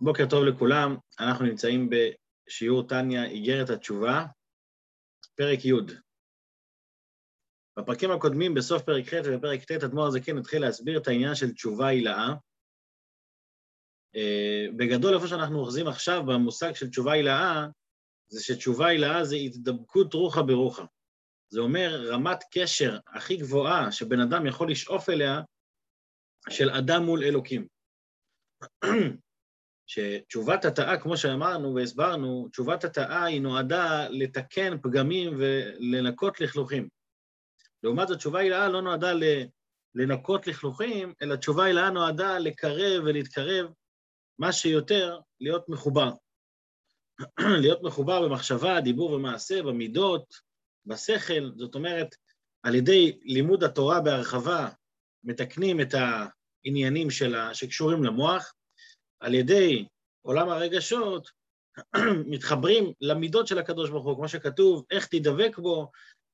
בוקר טוב לכולם, אנחנו נמצאים בשיעור טניה, איגרת התשובה, פרק י'. בפרקים הקודמים, בסוף פרק ח' ובפרק ט', אדמו"ר הזקן התחיל להסביר את העניין של תשובה הילאה. אה, בגדול, איפה שאנחנו אוחזים עכשיו במושג של תשובה הילאה, זה שתשובה הילאה זה התדבקות רוחה ברוחה. זה אומר רמת קשר הכי גבוהה שבן אדם יכול לשאוף אליה, של אדם מול אלוקים. שתשובת התאה, כמו שאמרנו והסברנו, תשובת התאה היא נועדה לתקן פגמים ולנקות לכלוכים. לעומת זאת, תשובה הילאה לא נועדה לנקות לכלוכים, אלא תשובה הילאה נועדה לקרב ולהתקרב מה שיותר להיות מחובר. להיות מחובר במחשבה, דיבור ומעשה, במידות, בשכל, זאת אומרת, על ידי לימוד התורה בהרחבה, מתקנים את העניינים שלה, שקשורים למוח, על ידי עולם הרגשות, מתחברים למידות של הקדוש ברוך הוא, כמו שכתוב, איך תדבק בו,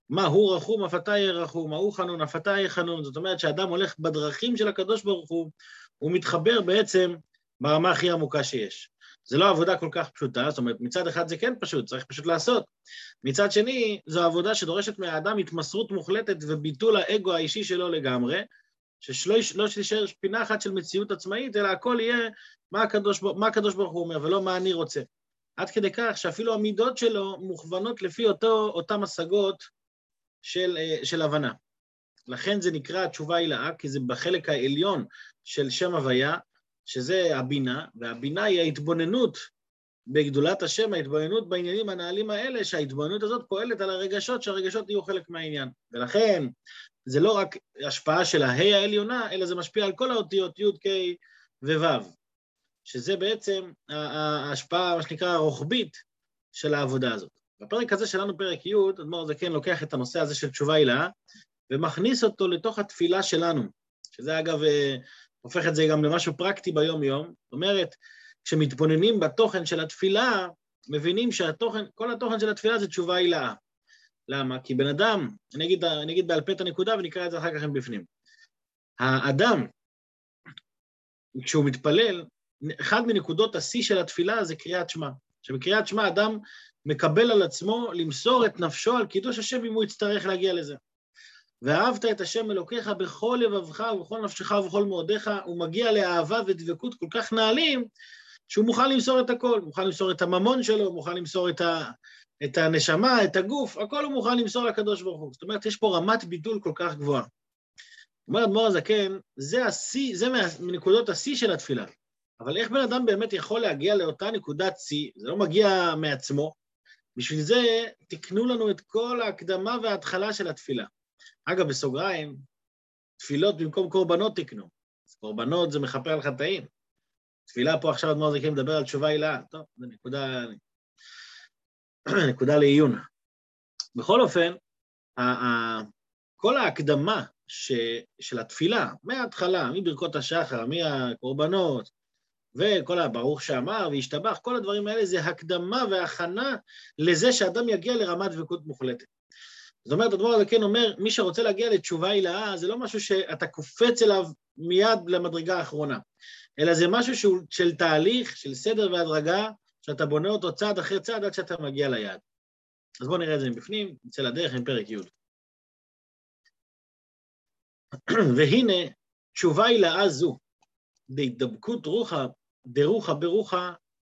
מה הוא רחום, אף אתה יהיה רחום, מה הוא חנון, אף אתה יהיה חנון. זאת אומרת שאדם הולך בדרכים של הקדוש ברוך הוא, הוא מתחבר בעצם ברמה הכי עמוקה שיש. זה לא עבודה כל כך פשוטה, זאת אומרת, מצד אחד זה כן פשוט, צריך פשוט לעשות. מצד שני, זו עבודה שדורשת מהאדם התמסרות מוחלטת וביטול האגו האישי שלו לגמרי, שלא לא תישאר פינה אחת של מציאות עצמאית, אלא הכל יהיה מה הקדוש, מה הקדוש ברוך הוא אומר, ולא מה אני רוצה. עד כדי כך שאפילו המידות שלו מוכוונות לפי אותו, אותם השגות של, אה, של הבנה. לכן זה נקרא תשובה הילאה, כי זה בחלק העליון של שם הוויה, שזה הבינה, והבינה היא ההתבוננות בגדולת השם, ההתבוננות בעניינים הנעלים האלה, שההתבוננות הזאת פועלת על הרגשות, שהרגשות יהיו חלק מהעניין. ולכן זה לא רק השפעה של ההי העליונה, אלא זה משפיע על כל האותיות י', ק' וו', שזה בעצם ההשפעה, מה שנקרא, הרוחבית של העבודה הזאת. בפרק הזה שלנו, פרק י', אדמו"ר זקן לוקח את הנושא הזה של תשובה הילה, ומכניס אותו לתוך התפילה שלנו, שזה אגב אה, הופך את זה גם למשהו פרקטי ביום-יום. זאת אומרת, כשמתבוננים בתוכן של התפילה, מבינים שהתוכן, כל התוכן של התפילה זה תשובה הילאה. למה? כי בן אדם, אני אגיד, אני אגיד בעל פה את הנקודה ונקרא את זה אחר כך מבפנים. האדם, כשהוא מתפלל, אחד מנקודות השיא של התפילה זה קריאת שמע. שבקריאת שמע אדם מקבל על עצמו למסור את נפשו על קידוש השם אם הוא יצטרך להגיע לזה. ואהבת את השם אלוקיך בכל לבבך ובכל נפשך ובכל מאודיך, הוא מגיע לאהבה ודבקות כל כך נעלים, שהוא מוכן למסור את הכל, מוכן למסור את הממון שלו, מוכן למסור את, ה, את הנשמה, את הגוף, הכל הוא מוכן למסור לקדוש ברוך הוא. זאת אומרת, יש פה רמת בידול כל כך גבוהה. אומר אדמו"ר הזקן, זה השיא, זה מנקודות השיא של התפילה. אבל איך בן אדם באמת יכול להגיע לאותה נקודת שיא? זה לא מגיע מעצמו. בשביל זה תקנו לנו את כל ההקדמה וההתחלה של התפילה. אגב, בסוגריים, תפילות במקום קורבנות תקנו. אז קורבנות זה מכפר על חטאים. תפילה פה עכשיו אדמו"ר זקן מדבר על תשובה הילה. טוב, זו נקודה, נקודה לעיון. בכל אופן, כל ההקדמה ש, של התפילה, מההתחלה, מברכות השחר, מהקורבנות, וכל הברוך שאמר והשתבח, כל הדברים האלה זה הקדמה והכנה לזה שאדם יגיע לרמת דבקות מוחלטת. זאת אומרת, הדבר הזה כן אומר, מי שרוצה להגיע לתשובה הילאה, זה לא משהו שאתה קופץ אליו מיד למדרגה האחרונה, אלא זה משהו שהוא של תהליך, של סדר והדרגה, שאתה בונה אותו צעד אחרי צעד עד שאתה מגיע ליעד. אז בואו נראה את זה מבפנים, נצא לדרך עם פרק י'. והנה, תשובה הילאה זו, בהידבקות רוחה, דרוחה ברוחה,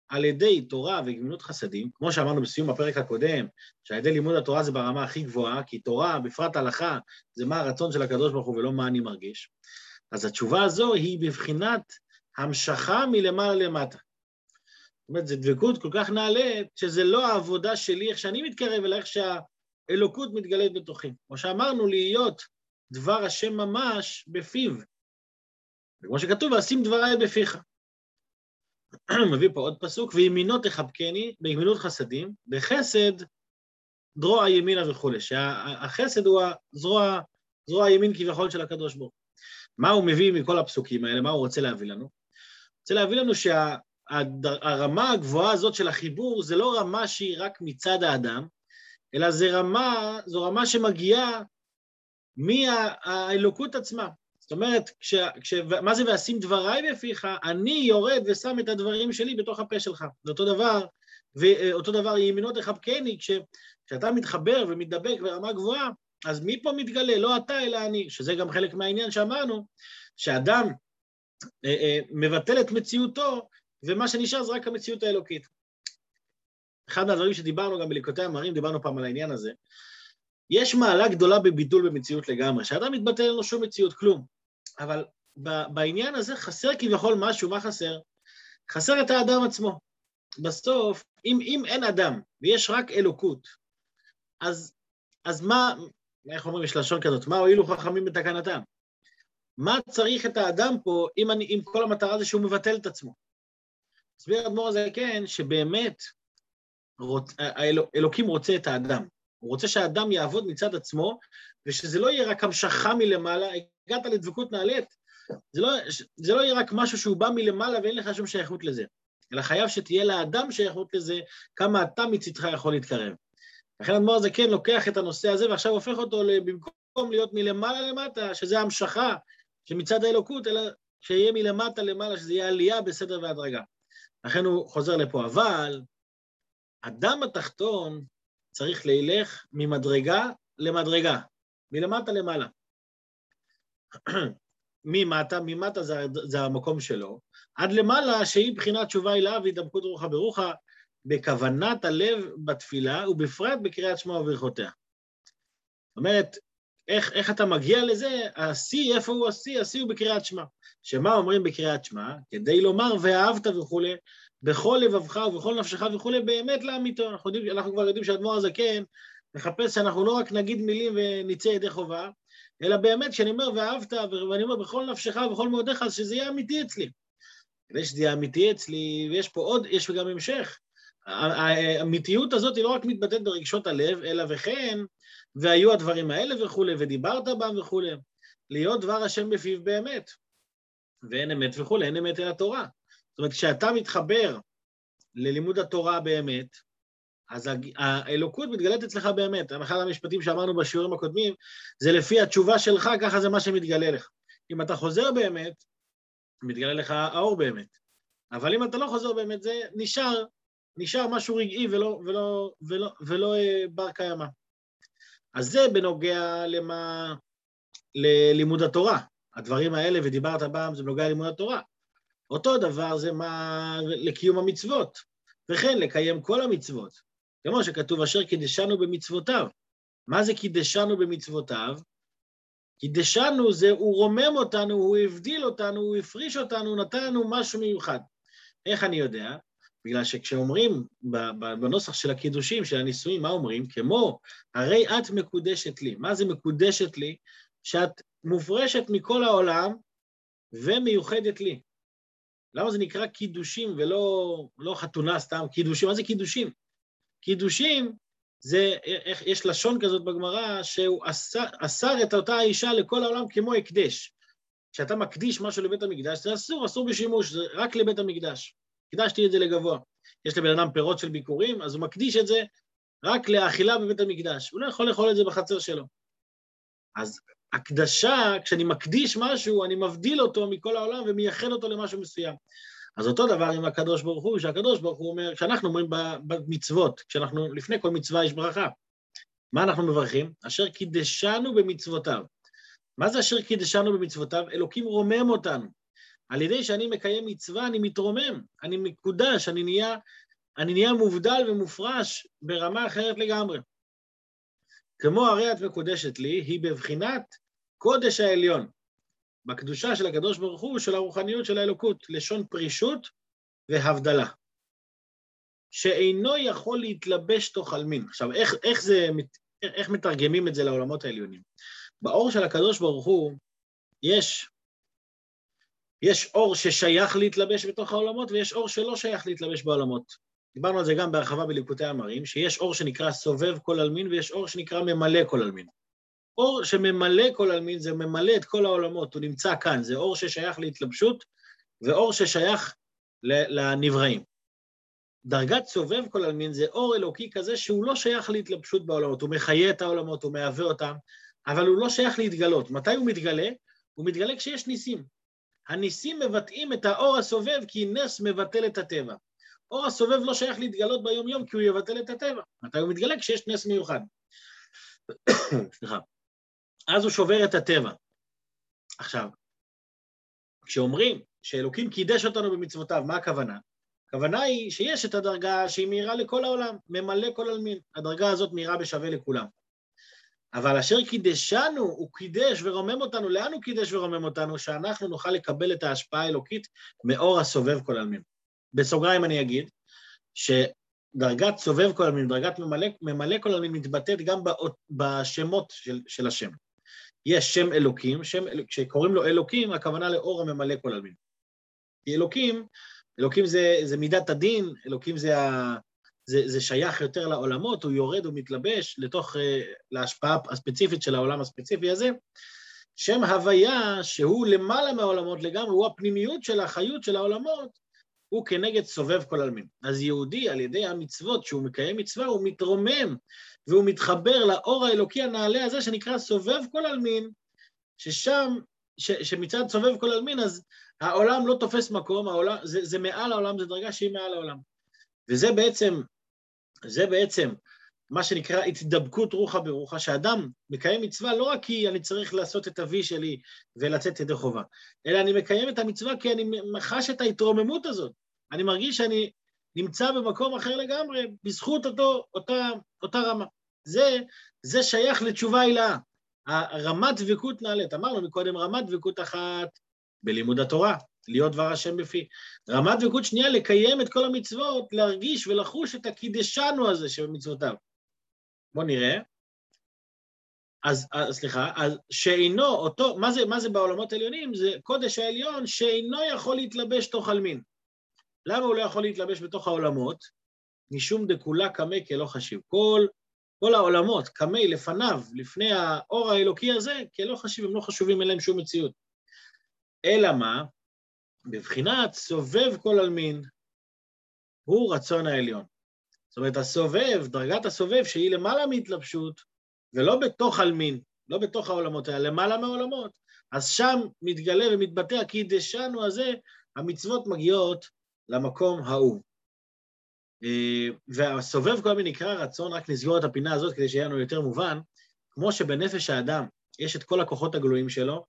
על ידי תורה וגמילות חסדים, כמו שאמרנו בסיום הפרק הקודם, שעל ידי לימוד התורה זה ברמה הכי גבוהה, כי תורה, בפרט הלכה, זה מה הרצון של הקדוש ברוך הוא ולא מה אני מרגיש. אז התשובה הזו היא בבחינת המשכה מלמעלה למטה. זאת אומרת, זו דבקות כל כך נעלית, שזה לא העבודה שלי, איך שאני מתקרב, אלא איך שהאלוקות מתגלית בתוכי. כמו שאמרנו, להיות דבר השם ממש בפיו. וכמו שכתוב, ואשים דבריי בפיך. מביא פה עוד פסוק, וימינו תחבקני בימינות חסדים, בחסד דרוע ימינה וכולי, שהחסד הוא הזרוע, זרוע הימין כביכול של הקדוש ברוך מה הוא מביא מכל הפסוקים האלה, מה הוא רוצה להביא לנו? רוצה להביא לנו שהרמה הגבוהה הזאת של החיבור זה לא רמה שהיא רק מצד האדם, אלא זה רמה, זו רמה שמגיעה מהאלוקות עצמה. זאת אומרת, כש, כש, מה זה ואשים דבריי בפיך? אני יורד ושם את הדברים שלי בתוך הפה שלך. זה אותו דבר, ואותו דבר ימינו תחבקני, כש, כשאתה מתחבר ומתדבק ברמה גבוהה, אז מי פה מתגלה? לא אתה, אלא אני, שזה גם חלק מהעניין שאמרנו, שאדם אה, אה, מבטל את מציאותו, ומה שנשאר זה רק המציאות האלוקית. אחד מהדברים שדיברנו גם בליקוטי המרים, דיברנו פעם על העניין הזה, יש מעלה גדולה בבידול במציאות לגמרי, שאדם מתבטל אין לו שום מציאות, כלום. אבל בעניין הזה חסר כביכול משהו, מה חסר? חסר את האדם עצמו. בסוף, אם, אם אין אדם ויש רק אלוקות, אז, אז מה, איך אומרים, יש לשון כזאת, מה הועילו חכמים בתקנתם? מה צריך את האדם פה אם, אני, אם כל המטרה זה שהוא מבטל את עצמו? הסביר האדמו"ר הזה, כן, שבאמת רוצ, האלוק, אלוקים רוצה את האדם. הוא רוצה שהאדם יעבוד מצד עצמו, ושזה לא יהיה רק המשכה מלמעלה, הגעת לדבקות נעלית, זה לא, זה לא יהיה רק משהו שהוא בא מלמעלה ואין לך שום שייכות לזה, אלא חייב שתהיה לאדם שייכות לזה, כמה אתה מצדך יכול להתקרב. לכן אדמו"ר הזה כן לוקח את הנושא הזה ועכשיו הופך אותו במקום להיות מלמעלה למטה, שזה המשכה שמצד האלוקות, אלא שיהיה מלמטה למעלה, שזה יהיה עלייה בסדר והדרגה. לכן הוא חוזר לפה, אבל אדם התחתון צריך לילך ממדרגה למדרגה, מלמטה למעלה. ממטה, ממטה זה, זה המקום שלו, עד למעלה שהיא בחינת תשובה אליו והתדבקות רוחה ברוחה בכוונת הלב בתפילה ובפרט בקריאת שמע וברכותיה. זאת אומרת, איך, איך אתה מגיע לזה? השיא, איפה הוא השיא? השיא הוא בקריאת שמע. שמה אומרים בקריאת שמע? כדי לומר ואהבת וכולי, בכל לבבך ובכל נפשך וכולי, באמת לאמיתו. אנחנו, יודעים, אנחנו כבר יודעים שהאדמו"ר הזקן מחפש שאנחנו לא רק נגיד מילים ונצא ידי חובה, אלא באמת, כשאני אומר ואהבת, ואני אומר בכל נפשך ובכל מאודיך, אז שזה יהיה אמיתי אצלי. כדי שזה יהיה אמיתי אצלי, ויש פה עוד, יש גם המשך. האמיתיות הזאת היא לא רק מתבטאת ברגשות הלב, אלא וכן, והיו הדברים האלה וכולי, ודיברת בם וכולי. להיות דבר השם בפיו באמת. ואין אמת וכולי, אין אמת אלא תורה. זאת אומרת, כשאתה מתחבר ללימוד התורה באמת, אז האלוקות מתגלית אצלך באמת. אחד המשפטים שאמרנו בשיעורים הקודמים, זה לפי התשובה שלך, ככה זה מה שמתגלה לך. אם אתה חוזר באמת, מתגלה לך האור באמת. אבל אם אתה לא חוזר באמת, זה נשאר, נשאר משהו רגעי ולא, ולא, ולא, ולא אה, בר קיימא. אז זה בנוגע למה, ללימוד התורה. הדברים האלה, ודיברת פעם, זה בנוגע ללימוד התורה. אותו דבר זה מה לקיום המצוות, וכן לקיים כל המצוות. כמו שכתוב, אשר קידשנו במצוותיו. מה זה קידשנו במצוותיו? קידשנו זה, הוא רומם אותנו, הוא הבדיל אותנו, הוא הפריש אותנו, הוא נתן לנו משהו מיוחד. איך אני יודע? בגלל שכשאומרים בנוסח של הקידושים, של הנישואים, מה אומרים? כמו, הרי את מקודשת לי. מה זה מקודשת לי? שאת מופרשת מכל העולם ומיוחדת לי. למה זה נקרא קידושים ולא לא חתונה סתם? קידושים, מה זה קידושים? קידושים זה, איך, יש לשון כזאת בגמרא, שהוא אסר, את אותה האישה לכל העולם כמו הקדש. כשאתה מקדיש משהו לבית המקדש, זה אסור, אסור בשימוש, זה רק לבית המקדש. הקדשתי את זה לגבוה. יש לבן אדם פירות של ביקורים, אז הוא מקדיש את זה רק לאכילה בבית המקדש. הוא לא יכול לאכול את זה בחצר שלו. אז הקדשה, כשאני מקדיש משהו, אני מבדיל אותו מכל העולם ומייחד אותו למשהו מסוים. אז אותו דבר עם הקדוש ברוך הוא, שהקדוש ברוך הוא אומר, כשאנחנו אומרים במצוות, כשאנחנו, לפני כל מצווה יש ברכה, מה אנחנו מברכים? אשר קידשנו במצוותיו. מה זה אשר קידשנו במצוותיו? אלוקים רומם אותנו. על ידי שאני מקיים מצווה, אני מתרומם, אני מקודש, אני נהיה, אני נהיה מובדל ומופרש ברמה אחרת לגמרי. כמו הרי את מקודשת לי, היא בבחינת קודש העליון. בקדושה של הקדוש ברוך הוא, של הרוחניות של האלוקות, לשון פרישות והבדלה. שאינו יכול להתלבש תוך עלמין. עכשיו, איך, איך, זה, איך מתרגמים את זה לעולמות העליונים? באור של הקדוש ברוך הוא יש, יש אור ששייך להתלבש בתוך העולמות ויש אור שלא שייך להתלבש בעולמות. דיברנו על זה גם בהרחבה בליקוטי המרים, שיש אור שנקרא סובב כל עלמין ויש אור שנקרא ממלא כל עלמין. אור שממלא כל עלמין זה ממלא את כל העולמות, הוא נמצא כאן, זה אור ששייך להתלבשות ואור ששייך לנבראים. דרגת סובב כל עלמין זה אור אלוקי כזה שהוא לא שייך להתלבשות בעולמות, הוא מחיה את העולמות, הוא מהווה אותם, אבל הוא לא שייך להתגלות. מתי הוא מתגלה? הוא מתגלה כשיש ניסים. הניסים מבטאים את האור הסובב כי נס מבטל את הטבע. אור הסובב לא שייך להתגלות ביום-יום כי הוא יבטל את הטבע. מתי הוא מתגלה? כשיש נס מיוחד. סליחה. אז הוא שובר את הטבע. עכשיו, כשאומרים שאלוקים קידש אותנו במצוותיו, מה הכוונה? הכוונה היא שיש את הדרגה שהיא מהירה לכל העולם, ממלא כל עלמין. הדרגה הזאת מהירה בשווה לכולם. אבל אשר קידשנו, הוא קידש ורומם אותנו. לאן הוא קידש ורומם אותנו? שאנחנו נוכל לקבל את ההשפעה האלוקית מאור הסובב כל עלמין. בסוגריים אני אגיד, שדרגת סובב כל עלמין, דרגת ממלא, ממלא כל עלמין, מתבטאת גם באות, בשמות של, של השם. יש שם אלוקים, שם, כשקוראים לו אלוקים, הכוונה לאור הממלא כל עלמין. כי אלוקים, אלוקים זה, זה מידת הדין, אלוקים זה, ה, זה, זה שייך יותר לעולמות, הוא יורד ומתלבש לתוך, אה, להשפעה הספציפית של העולם הספציפי הזה. שם הוויה, שהוא למעלה מהעולמות לגמרי, הוא הפנימיות של החיות של העולמות, הוא כנגד סובב כל עלמין. אז יהודי, על ידי המצוות, שהוא מקיים מצווה, הוא מתרומם, והוא מתחבר לאור האלוקי הנעלה הזה, שנקרא סובב כל עלמין, ששם, ש, שמצד סובב כל עלמין, אז העולם לא תופס מקום, העולם, זה, זה מעל העולם, זו דרגה שהיא מעל העולם. וזה בעצם, זה בעצם מה שנקרא התדבקות רוחה ברוחה, שאדם מקיים מצווה לא רק כי אני צריך לעשות את אבי שלי ולצאת ידי חובה, אלא אני מקיים את המצווה כי אני חש את ההתרוממות הזאת. אני מרגיש שאני נמצא במקום אחר לגמרי בזכות אותו, אותה, אותה רמה. זה, זה שייך לתשובה הילאה. הרמת דבקות נעלית. אמרנו מקודם, רמת דבקות אחת בלימוד התורה, להיות דבר השם בפי. רמת דבקות שנייה, לקיים את כל המצוות, להרגיש ולחוש את הקידשנו הזה שבמצוותיו. בואו נראה. אז, אז סליחה, אז שאינו אותו, מה זה, מה זה בעולמות העליונים? זה קודש העליון שאינו יכול להתלבש תוך עלמין. למה הוא לא יכול להתלבש בתוך העולמות? משום דכולה קמא כלא חשיב. כל, כל העולמות, קמא לפניו, לפני האור האלוקי הזה, כלא חשיב, הם לא חשובים, אין להם שום מציאות. אלא מה? בבחינת סובב כל עלמין, הוא רצון העליון. זאת אומרת, הסובב, דרגת הסובב, שהיא למעלה מהתלבשות, ולא בתוך עלמין, לא בתוך העולמות, אלא למעלה מהעולמות, אז שם מתגלה ומתבטא כי דשנו הזה, המצוות מגיעות למקום ההוא. אה, והסובב כל מיני נקרא רצון, רק נסגור את הפינה הזאת כדי שיהיה לנו יותר מובן, כמו שבנפש האדם יש את כל הכוחות הגלויים שלו,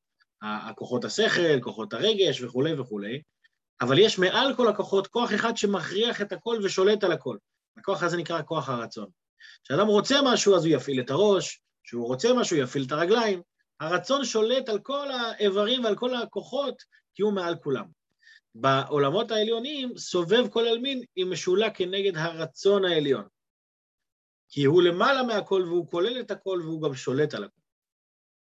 הכוחות השכל, כוחות הרגש וכולי וכולי, אבל יש מעל כל הכוחות כוח אחד שמכריח את הכל ושולט על הכל. הכוח הזה נקרא כוח הרצון. כשאדם רוצה משהו אז הוא יפעיל את הראש, כשהוא רוצה משהו יפעיל את הרגליים. הרצון שולט על כל האיברים ועל כל הכוחות, כי הוא מעל כולם. בעולמות העליונים, סובב כל עלמין היא משולה כנגד הרצון העליון. כי הוא למעלה מהכל והוא כולל את הכל והוא גם שולט על הכל.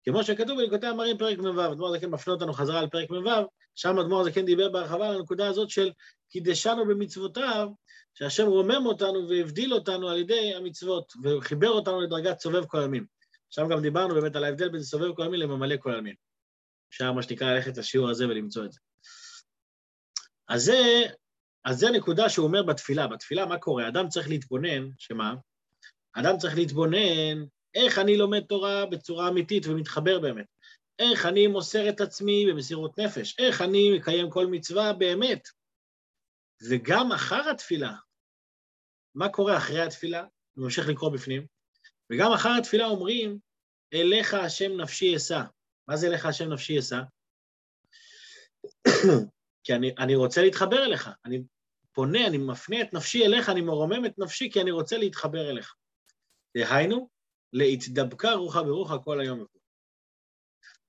כמו שכתוב בליקוטי המרים פרק מ"ו, אדמו"ר הזקן מפנה אותנו חזרה על פרק מ"ו, שם אדמו"ר הזקן דיבר בהרחבה על הנקודה הזאת של קידשנו במצוותיו, שהשם רומם אותנו והבדיל אותנו על ידי המצוות, וחיבר אותנו לדרגת סובב כל עלמין. שם גם דיברנו באמת על ההבדל בין סובב כל עלמין לממלא כל עלמין. אפשר מה שנקרא ללכת לשיעור הזה ולמצוא את זה. אז זה, אז זה נקודה שהוא אומר בתפילה. בתפילה מה קורה? אדם צריך להתבונן, שמה? אדם צריך להתבונן איך אני לומד תורה בצורה אמיתית ומתחבר באמת. איך אני מוסר את עצמי במסירות נפש. איך אני מקיים כל מצווה באמת. וגם אחר התפילה, מה קורה אחרי התפילה? אני ממשיך לקרוא בפנים. וגם אחר התפילה אומרים, אליך השם נפשי אשא. מה זה אליך השם נפשי אשא? כי אני, אני רוצה להתחבר אליך. אני פונה, אני מפנה את נפשי אליך, אני מרומם את נפשי כי אני רוצה להתחבר אליך. דהיינו, להתדבקה רוחה ברוחה כל היום.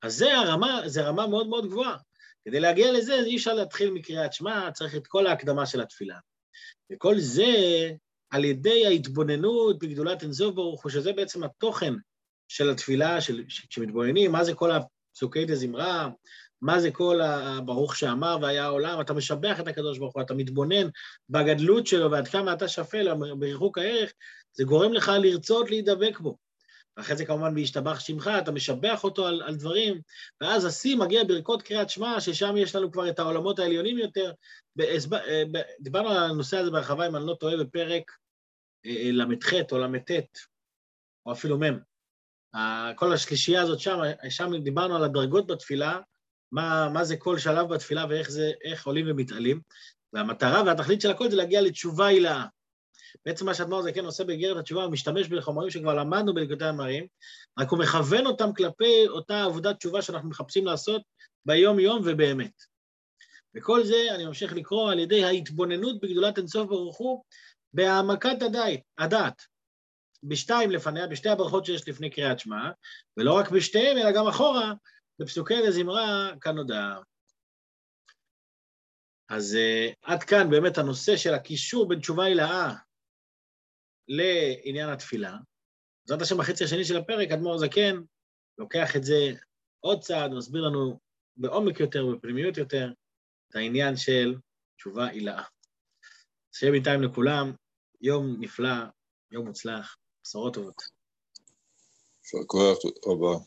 אז זה הרמה, זה רמה מאוד מאוד גבוהה. כדי להגיע לזה, אי אפשר להתחיל מקריאת שמע, צריך את כל ההקדמה של התפילה. וכל זה על ידי ההתבוננות בגדולת אינסוף ברוך הוא, שזה בעצם התוכן של התפילה, של, כשמתבוננים, מה זה כל הפסוקי דזמרה, מה זה כל הברוך שאמר והיה העולם, אתה משבח את הקדוש ברוך הוא, אתה מתבונן בגדלות שלו ועד כמה אתה שפל, בריחוק הערך, זה גורם לך לרצות להידבק בו. ואחרי זה כמובן בהשתבח שמך, אתה משבח אותו על, על דברים, ואז השיא מגיע ברכות קריאת שמע, ששם יש לנו כבר את העולמות העליונים יותר. אה, דיברנו על הנושא הזה בהרחבה, אם אני לא טועה, בפרק אה, אה, ל"ח או ל"ט, או אפילו מ'. כל השלישייה הזאת שם, שם דיברנו על הדרגות בתפילה, מה, מה זה כל שלב בתפילה ואיך זה, עולים ומתעלים. והמטרה והתכלית של הכל זה להגיע לתשובה הילאה. בעצם מה שאדמו"ר זקן עושה באיגרת התשובה, הוא משתמש בחומרים שכבר למדנו בליקוטי המרים, רק הוא מכוון אותם כלפי אותה עבודת תשובה שאנחנו מחפשים לעשות ביום-יום ובאמת. וכל זה אני ממשיך לקרוא על ידי ההתבוננות בגדולת אינסוף ברוך הוא, בהעמקת הדעת, הדעת. בשתיים לפניה, בשתי הברכות שיש לפני קריאת שמע, ולא רק בשתיהם, אלא גם אחורה, בפסוקי לזמרה כנודע. אז uh, עד כאן באמת הנושא של הקישור בין תשובה הילאה לעניין התפילה. בעזרת השם בחצי השני של הפרק, אדמו"ר זקן לוקח את זה עוד צעד, מסביר לנו בעומק יותר, בפנימיות יותר, את העניין של תשובה הילאה. שיהיה בינתיים לכולם יום נפלא, יום מוצלח, בשורות טובות. יישר כוח, תודה רבה.